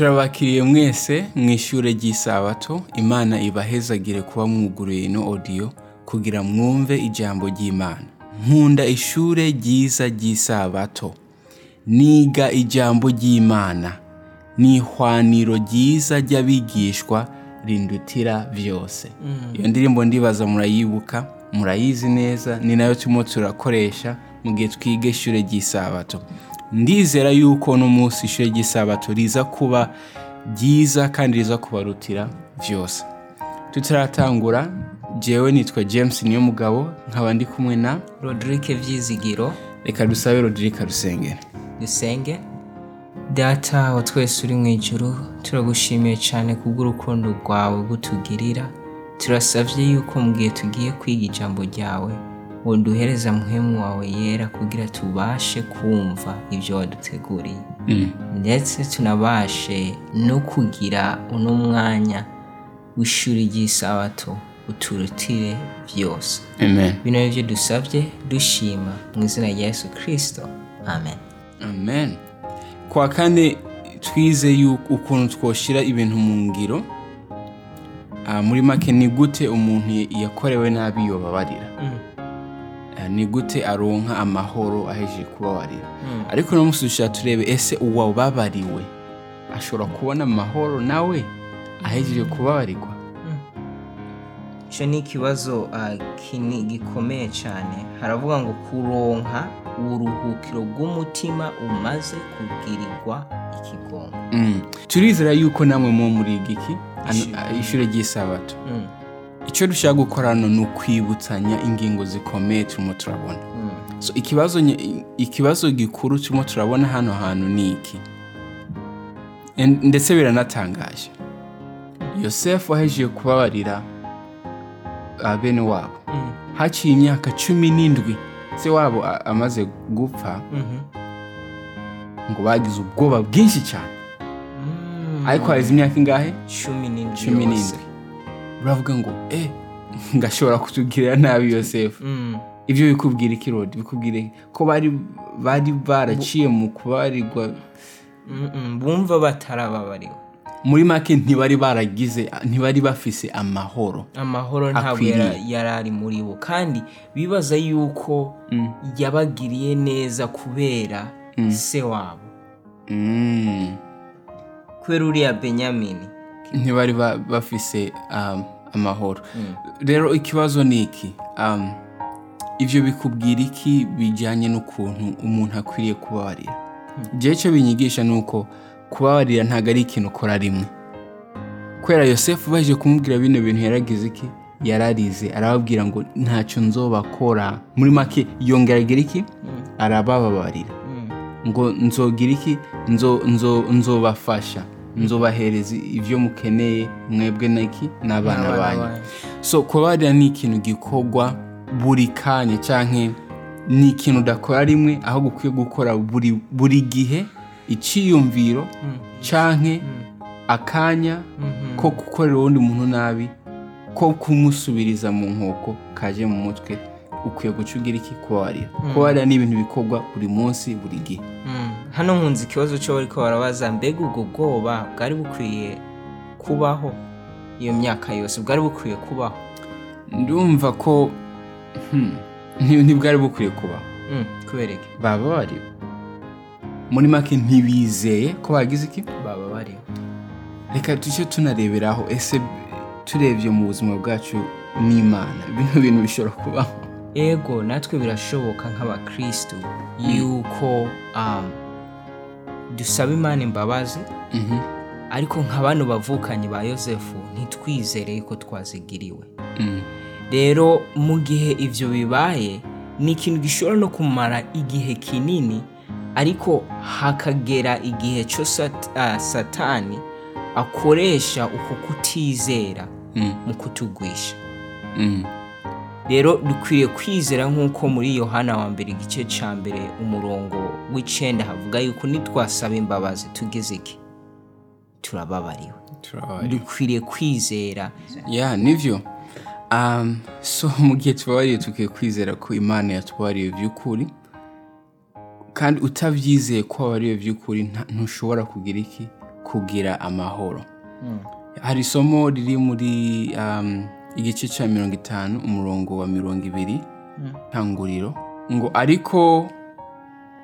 turabakiriye mwese mu ishure ry'isabato imana ibahezagire kuba mwuguruye ino odiyo kugira mwumve ijambo ry'imana. Nkunda ishure ryiza ry'isabato. Niga ijambo ry'imana. Ni ihwaniro ryiza ry'abigishwa rindutira vyose. Iyo ndirimbo ndibaza murayibuka murayizi neza ni na yo turimo turakoresha mu gihe twiga ishure ry'isabato. Ndizera yuko uno munsi ishure ry'isabato riza kuba ryiza kandi riza kubarutira vyose. Tutaratangura jewe nitwa james niyo mugabo nkaba ndi kumwe na Rodrigue Vyizigiro. Reka dusabe rodirika rusengera dusenge data wa twese uri mu ijuru turagushimiye cyane kubw'urukundo rwawe gutugirira turasavye yuko mu gihe tugiye kwiga ijambo ryawe woduhereza muhemu wawe yera kugira tubashe kumva ibyo waduteguriye. Ndetse tunabashe no kugira uno mwanya w'ishuri ry'isabato uturutire byose bino ni byo dusabye dushima mu izina rya yesu kirisito amen. Amen. Kwa kane twize yuko ukuntu twoshira ibintu mu ngiro Ah, muri make ni gute umuntu yakorewe nabi yobabarira? Ah, ni gute aronka amahoro ahejeje kubabarira. Ariko no musi dushaka turebe ese uwababariwe ashobora kubona amahoro nawe ahejeje kubabarirwa icyo ni ikibazo ah, gikomeye cyane haravuga ngo kuronka uburuhukiro bw'umutima umaze kubwirirwa ikigongo. Mm. turizera yuko namwe mu muri igiki Ishure. ishure ry'isabato. Icyo dushaka gukora hano ni ukwibutsanya ingingo zikomeye turimo turabona. Mm, so ikibazo gikuru turimo turabona hano hantu ni iki? Ndetse biranatangaje yosefu ahejeje kubabarira ah, bene wabo. Mm, haciye imyaka cumi n'indwi se wabo amaze gupfa mhm. ngo bagize ubwoba bwinshi cyane. Ariko haheze imyaka ingahe? Cumi n'indwi. Uravuga ngo eh ngashobora kutugirira nabi yosefu Mm, ibyo bikubwira ikirori bikubwira iki? ko bari baraciye mu kubarirwa mm, mm, bumva batarababariwe. Muri make ntibari baragize ntibari bafise amahoro amahoro ntabwo yari ari muri bo. Kandi bibaza yuko yabagiriye neza kubera se wabo. Mm. kubera uriya benyamini ntibari ba- bafise um, amahoro. Rero ikibazo ni iki? Um, ibyo bikubwira iki bijyanye n'ukuntu umuntu akwiriye kubabarira? Igihe cyo binyigisha ni uko kubabarira ntabwo ari ikintu ukora rimwe. Kubera yosefu baje kumubwira bino bintu yaragize iki? Yararize. Arababwira ngo ntacyo nzobakora. Muri make yongera agira iki? Arabababarira. Ngo nzogira iki? Nzo nzo nzobafasha. Nzobahereza ibyo mukeneye mwebwe niki n'abana banyu so kubabarira ni ikintu gikorwa buri kanya cyangwa ni ikintu udakora rimwe ahubwo ukwiye gukora buri buri gihe icyiyumviro cyangwa akanya ko gukorera uwundi muntu nabi ko kumusubiriza mu nkoko kaje mu mutwe. Ukwiye guca ugira iki kubabarira kubabarira ni ibintu bikorwa buri munsi buri gihe. Mm, hano nkunze ikibazo cyo bariko barabaza mbega ubwo bwoba bwari bukwiye kubaho? Iyo myaka yose bwari bukwiye kubaho? Ndumva ko hmm, nti- ntibwari bukwiye kubaho. Mm, kubera iki? Bababariwe muri make ntibizeye ko bagize iki? Baba bariho. Reka tujye tunareberaho ese turebye mu buzima bwacu n'imana? Bino bintu bishobora kubaho. Ego natwe birashoboka nk'abakristu yuko um, dusaba imana imbabazi Mhm. ariko nka bano bavukanye ba yosefu ntitwizere yuko twazigiriwe Mm. rero mu gihe ibyo bibaye ni ikintu gishobora no kumara igihe kinini ariko hakagera igihe cyo ah, satani akoresha uko kutizera Mm. mu kutugwisha Mm. Rero dukwiriye kwizera nk'uko muri yohana wa mbere igice cya mbere umurongo w'icyenda havuga yuko nitwasaba imbabazi tugize iki turababariwe. Dukwiriye kwizera. Ya nivyo? Um, so mu gihe tubabariye tukwiye kwizera ko imana yatubariye by'ukuri? Kandi utabyizeye ko wabariwe by'ukuri ntushobora kugira iki? Kugira amahoro. Hari isomo riri muri um, igice cya mirongo itanu umurongo wa mirongo ibiri ntanguriro. Ngo ariko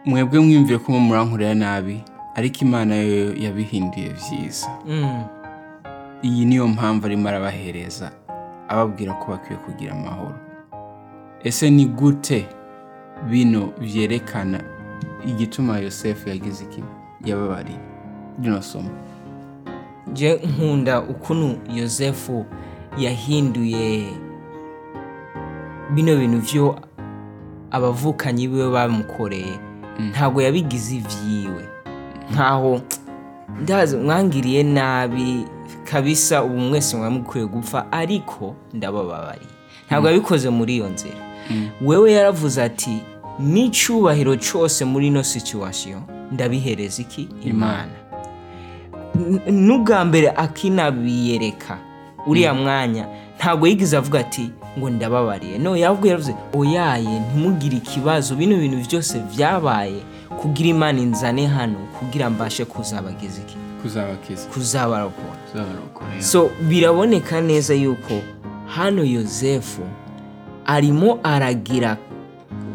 mwebwe mwiyumvire ko murankurira nabi ariko imana yo yabihinduye byiza Mm. iyi niyo mpamvu arimo arabahereza ababwira ko bakwiye kugira amahoro. Ese ni gute bino byerekana igituma yosefu yagize yababariye rino somo. Je nkunda ukuntu yosefu yahinduye bino bintu byo abavukanyi biwe bamukoreye. Ntabwo yabigize ibyiwe nkaho ndazi mwangiriye nabi kabisa ubu mwese mwamukwiye gupfa ariko ndabababariye ntabwo yabikoze muri iyo nzira. Wewe yaravuze ati n'icyubahiro cyose muri ino situwasiyo ndabihereza iki? Imana. N'ubwa mbere akinabiyereka. Uriya mwanya ntabwo yigeze avuga ati ngo ndababariye. No yabwo yaravuze oyaye ntimugire ikibazo. Bino bintu byose byabaye kugira imana inzane hano kugira mbashe kuzabageza iki? Kuzabakiza. Kuzabarokora. Kuzabarokora so biraboneka neza yuko hano yosefu arimo aragira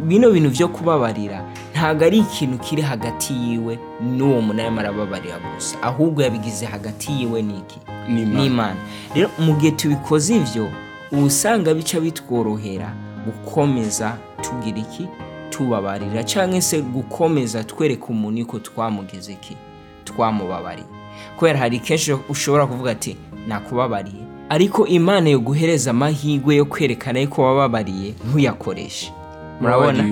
bino bintu byo kubabarira ntabwo ari ikintu kiri hagati yiwe n'uwo muntu arimo arababarira gusa. Ahubwo yabigize hagati yiwe n'iki? N'Imana. rero mu gihe tubikoze ibyo uba usanga bica bitworohera gukomeza tugira iki? Tubabarira. Cyangwa se gukomeza twereka umuntu yuko twamugeze iki? Twamubabariye. Kubera hari kenshi ushobora kuvuga ati nakubabariye. Ariko imana yo guhereza amahirwe yo kwerekana yuko wababariye ntuyakoreshe. Murabona?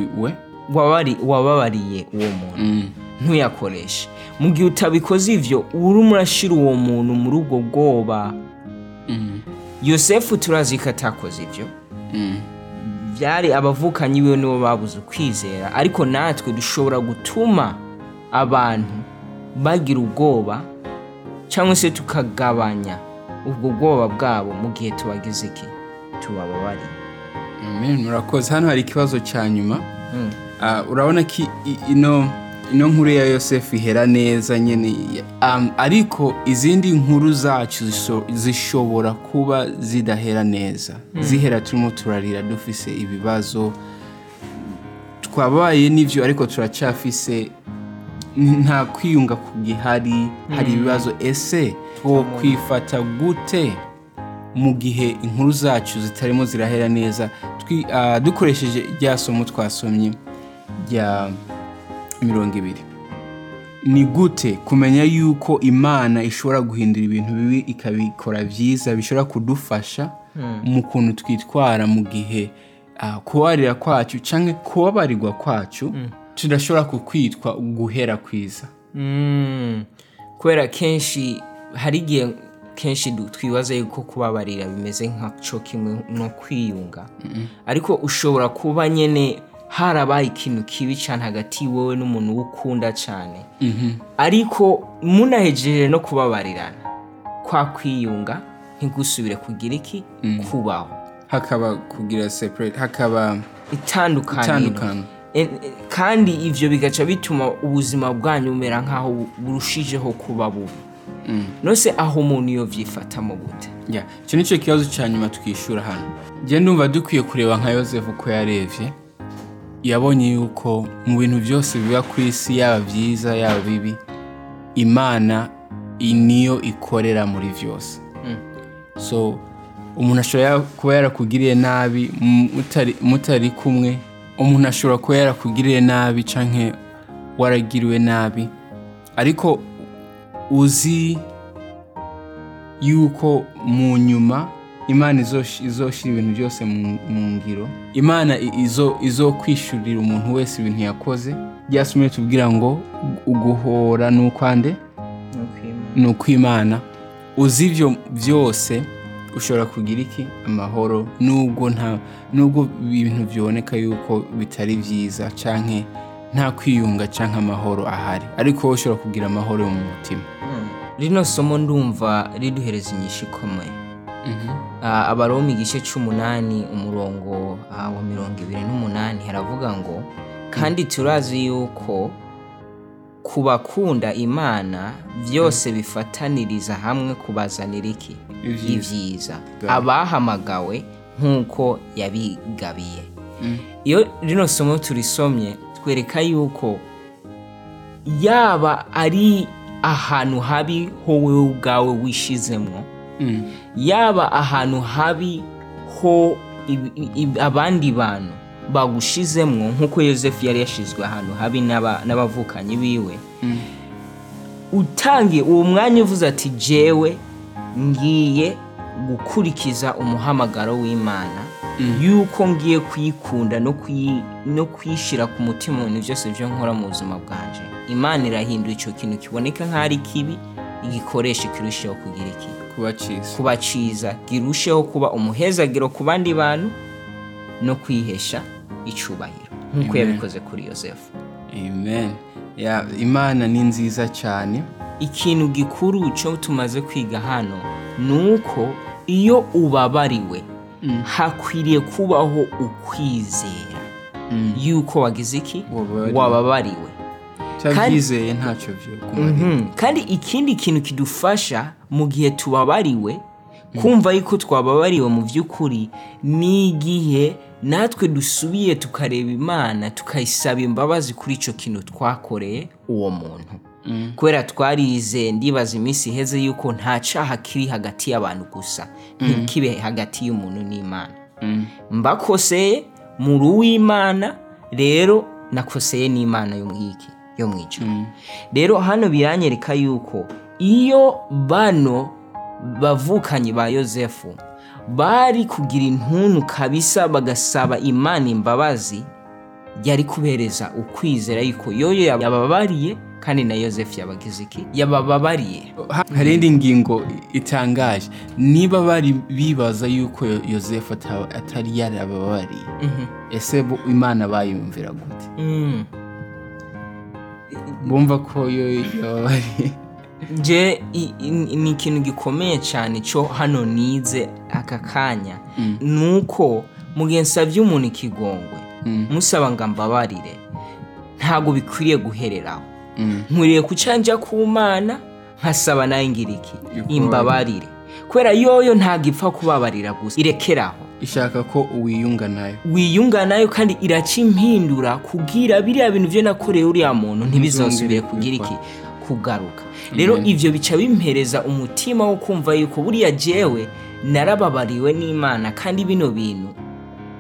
Wababariye uwo muntu. Mm. ntuyakoreshe. Mu gihe utabikoze ibyo urimo urashyira uwo muntu muri ubwo bwoba. Mm. yosefu turazi ko atakoze ibyo Mm. byari abavukanyi biwe nibo babuze ukwizera. Ariko natwe dushobora gutuma abantu bagira ubwoba cyangwa se tukagabanya ubwo bwoba bwabo mu gihe tubagize iki? Tubababariye. Murakoze. Hano hari ikibazo cya nyuma. Urabona ko ino ino nkuru ya yosefu ihera neza nyine Um, ariko izindi nkuru zacu zisho- zishobora kuba zidahera neza. Zihera turimo turarira dufise ibibazo. Twabaye n'ibyo ariko turacyafise nta kwiyunga ku gihari hari ibibazo. Ese two kwifata gute mu gihe inkuru zacu zitarimo zirahera neza? Ah, dukoresheje rya somo twasomye. Rya mirongo ibiri ni gute kumenya yuko imana ishobora guhindura ibintu bibi ikabikora byiza bishobora kudufasha mu kuntu twitwara mu gihe ah, kubabarira kwacu cyangwa kubabarirwa kwacu tudashobora kukwitwa guhera kwiza. Mm. kubera kenshi hari igihe kenshi twibaza yuko kubabarira bimeze nkaco kimwe no kwiyunga. Ariko ushobora kuba nyine harabaye ikintu kibi cyane hagati wowe n'umuntu ukunda cyane ariko munahejeje no kubabarirana. Kwa kwiyunga ntigusubire kugira iki? Kubaho. Hakaba kugira separate hakaba itandukaniro itandukano E- e- kandi ivyo bigaca bituma ubuzima bwanyu bumera nk'aho bu- burushijeho kuba bubi. Nose aho umuntu yovyifatamo gute. Ya, icyo ni cyo kibazo cya nyuma twishyura hano. Njye ndumva dukwiye kureba nka yosefu uko yarebye yabonye yuko mu bintu byose biba ku isi yaba byiza yaba bibi imana niyo ikorera muri byose. So umuntu ashobora kuba yarakugiriye nabi mu- mutari- mutari kumwe umuntu ashobora kuba yarakugiriye nabi cyangwa waragiriwe nabi. Ariko uzi yuko mu nyuma imana izosh- izoshyira ibintu byose mu ngiro. Imana izo izo kwishyurira umuntu wese ibintu yakoze. Byasumye tubwira ngo uguhora ni ukwande ni ukwimana uzi ibyo byose ushobora kugira iki? Amahoro. Nubwo nta nubwo ibintu biboneka yuko bitari byiza cyangwa nta kwiyunga cyangwa amahoro ahari. Ariko wowe ushobora kugira amahoro yo mu mutima. Rino somo ndumva riduhereza inyishu ikomeye. Ah, abaroma igice cy'umunani umurongo ah, wa mirongo ibiri n'umunani haravuga ngo kandi turazi yuko ku bakunda imana byose bifataniriza hamwe kubazanira iki Ibyiza. abahamagawe nk'uko yabigabiye iyo rino somo turisomye twereka yuko yaba ari ahantu habi wowe ubwawe wishizemwo Mm. Yaba ahantu habi ho abandi bantu bagushizemwo nk'uko yosefu yari yashizwe ahantu habi n'aba- n'abavukanyi biwe. Utangiye uwo mwanya uvuze ati jewe ngiye gukurikiza umuhamagaro w'imana yuko ngiye kuyikunda no kuyi- no kuyishyira ku mutima mu bintu byose byo nkora mu buzima bwanje. Imana irahindura icyo kintu kiboneka nk'aho ari kibi igikoresha kirushaho kugira iki kuba cyiza. Kuba cyiza. Girusheho kuba umuhezagiro ku bandi bantu no kwihesha icyubahiro. Nk'uko yabikoze kuri yosefu. Amen. Ya, imana ni nziza cyane. Ikintu gikuru cyo tumaze kwiga hano ni uko iyo ubabariwe hakwiriye kubaho ukwizera. Yuko wagize iki? Wababariwe. Cyabyizeye ntacyo Mhm. kandi ikindi kintu kidufasha mu gihe tubabariwe kumva yuko twababariwe mu by'ukuri ni igihe natwe dusubiye tukareba imana tukayisaba imbabazi kuri icyo kintu twakoreye uwo muntu. Kubera twarize ndibaza iminsi iheze yuko nta cyaha kiri hagati y'abantu gusa. Ntikibe hagati y'umuntu n'imana. Mbakoseye muri uw'imana rero nakoseye n'imana yo mu iki yo mu ijuru rero hano biranyereka yuko iyo bano bavukanyi ba yosefu bari kugira intuntu kabisa bagasaba imana imbabazi yari kubereza ukwizera yuko yoyo yababariye kandi na yosefu yabagize iki? Yabababariye. Ha- hari indi ngingo itangaje. Niba bari bibaza yuko Yo- yosefu ata- atari yarababariye ese bo imana bayumvira gute? Mm. Bumva ko yo i- ni ikintu gikomeye cyane cyo hano nize aka kanya. Ni uko mu gihe nsabye umuntu ikigongwe. Musaba ngo ambabarire. Ntabwo bikwiriye guhereraho. Nkwiriye kucanja ku mana nkasaba na yo ngira iki imbabarire. Kubera yoyo ntabwo ipfa kubabarira gusa. Irekeraho. Ishaka ko wiyunga na yo. Wiyunga na yo kandi iraca impindura kubwira biriya bintu byo nakoreye uriya muntu ntibizosubire kugira iki? Kugaruka. Rero ibyo bica bimpereza umutima wo kumva yuko buriya jewe narababariwe n'imana kandi bino bintu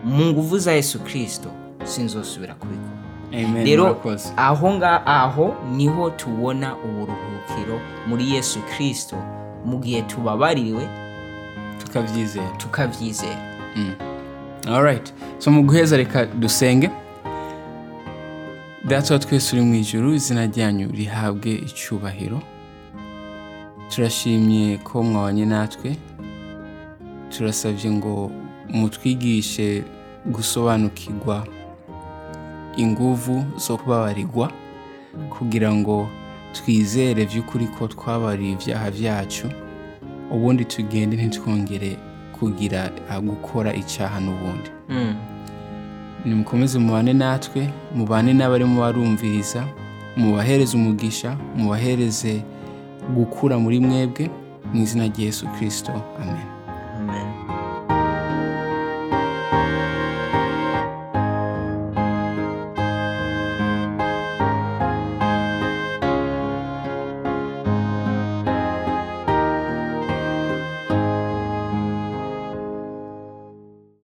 mu nguvu za yesu kirisito sinzosubira kubikora. Amen rero aho nga aho ni ho tubona uburuhukiro muri yesu kirisito mu gihe tubabariwe tukabyizera. tukabyizera. Alright so mu guheza reka dusenge. Data wa twese uri mu ijuru izina ryanyu rihabwe icyubahiro. Turashimye ko mwabanye natwe. Turasabye ngo mutwigishe gusobanukirwa inguvu zo kubabarirwa kugira ngo twizere by'ukuri ko twabariye ibyaha byacu ubundi tugende ntitwongere kugira gukora icyaha n'ubundi. Mm. nimukomeze mubane natwe mubane n'abarimo barumviriza mubahereze umugisha mubahereze gukura muri mwebwe mu izina rya yesu kirisito amen.